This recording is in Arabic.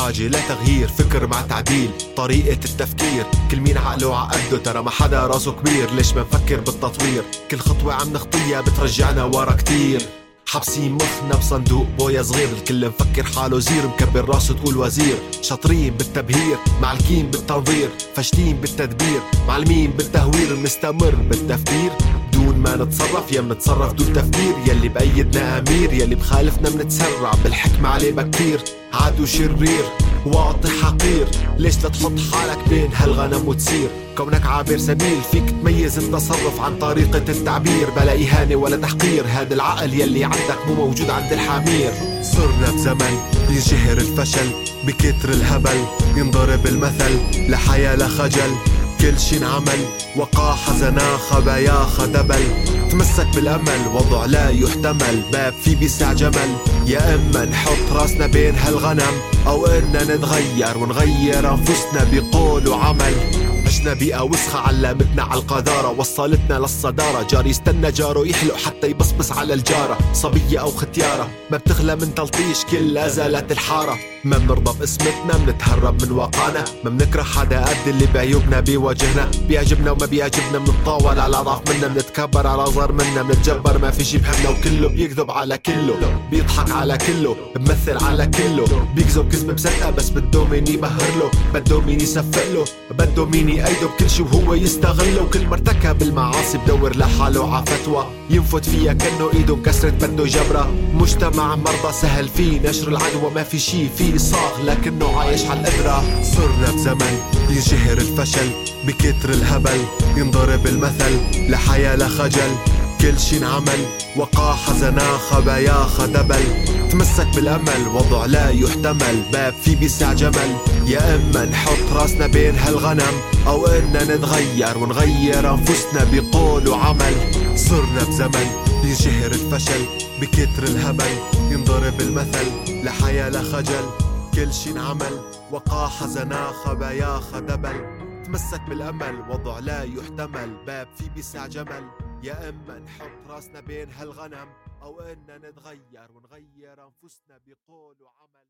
بحاجة لتغيير فكر مع تعديل طريقة التفكير. كل مين عقله عقده ترى ما حدا راسه كبير. ليش ما نفكر بالتطوير؟ كل خطوة عم نخطيها بترجعنا ورا كتير. حابسين مخنا بصندوق بويا صغير. الكل مفكر حاله زير مكبر راسه تقول وزير. شاطرين بالتبهير معلكين بالتنظير. فاشلين بالتدبير معلمين بالتهوير. المستمر بالتفكير. دون ما نتصرف يا منتصرف دون تفكير. يلي بأيدنا أمير يلي بخالفنا منتسرع بالحكمة عليه بكتير عدو شرير واطي حقير. ليش تحط حالك بين هالغنم وتسير كونك عابر سبيل فيك تميز التصرف عن طريقة التعبير. بلا إهانة ولا تحقير هذا العقل يلي عندك مو موجود عند الحمير. صرنا بزمن ينشهر الفشل بكتر الهبل. ينضرب المثل لحياة لا خجل. كل شي انعمل وقاحة زنا خبايا خدبل تمسك بالأمل وضع لا يحتمل. باب في بيسع جمل. يا أما نحط راسنا بين هالغنم أو إننا نتغير ونغير أنفسنا بقول وعمل. عشنا بيئة وسخة علمتنا على القذارة وصلتنا للصدارة. جاري يستنى جاره يحلق حتى يبصبص على الجارة. صبية أو ختيارة ما بتغلى من تلطيش كل لا زالت الحارة. ما بنرضى باسمتنا منتهرب من واقعنا ما بنكره حدا قد اللي بعيوبنا بيواجهنا. بيعجبنا وما بيعجبنا منتطاول على ضعف منا منتكبر على صغر منا منتجبر ما في شي بهمنا وكله بيكذب على كله. بيضحك على كله بمثل على كله. بيكذب كذب مصدقة بس بده مين يبهر له. بده مين يصفق له. بده مين يأيده بكل شي وهو يستغله. وكل ما ارتكب المعاصي بدور لحاله ع فتوى. ينفت فيها كأنه إيده انكسرت بده جبرة. مجتمع مرضى سهل فيه نشر العدوى ما في شي فيه. صاغ لكنه عايش على القدرة صرنا بزمن ينشهر الفشل بكتر الهبل. ينضرب المثل لحياة لا خجل. كل شي انعمل وقاحة زنا خبايا خدبل. تمسك بالأمل وضع لا يحتمل. باب في بيسع جمل. يا إما نحط راسنا بين هالغنم أو إننا نتغير ونغير أنفسنا بقول وعمل. صرنا بزمن ينشهر الفشل بكتر الهبل ينضرب المثل لحياة لا خجل. كل شي انعمل وقاحة زنا خبايا خدبل. تمسك بالأمل وضع لا يحتمل. باب في بيسع جمل يا إما نحط راسنا بين هالغنم أو إننا نتغير ونغير أنفسنا بقول وعمل.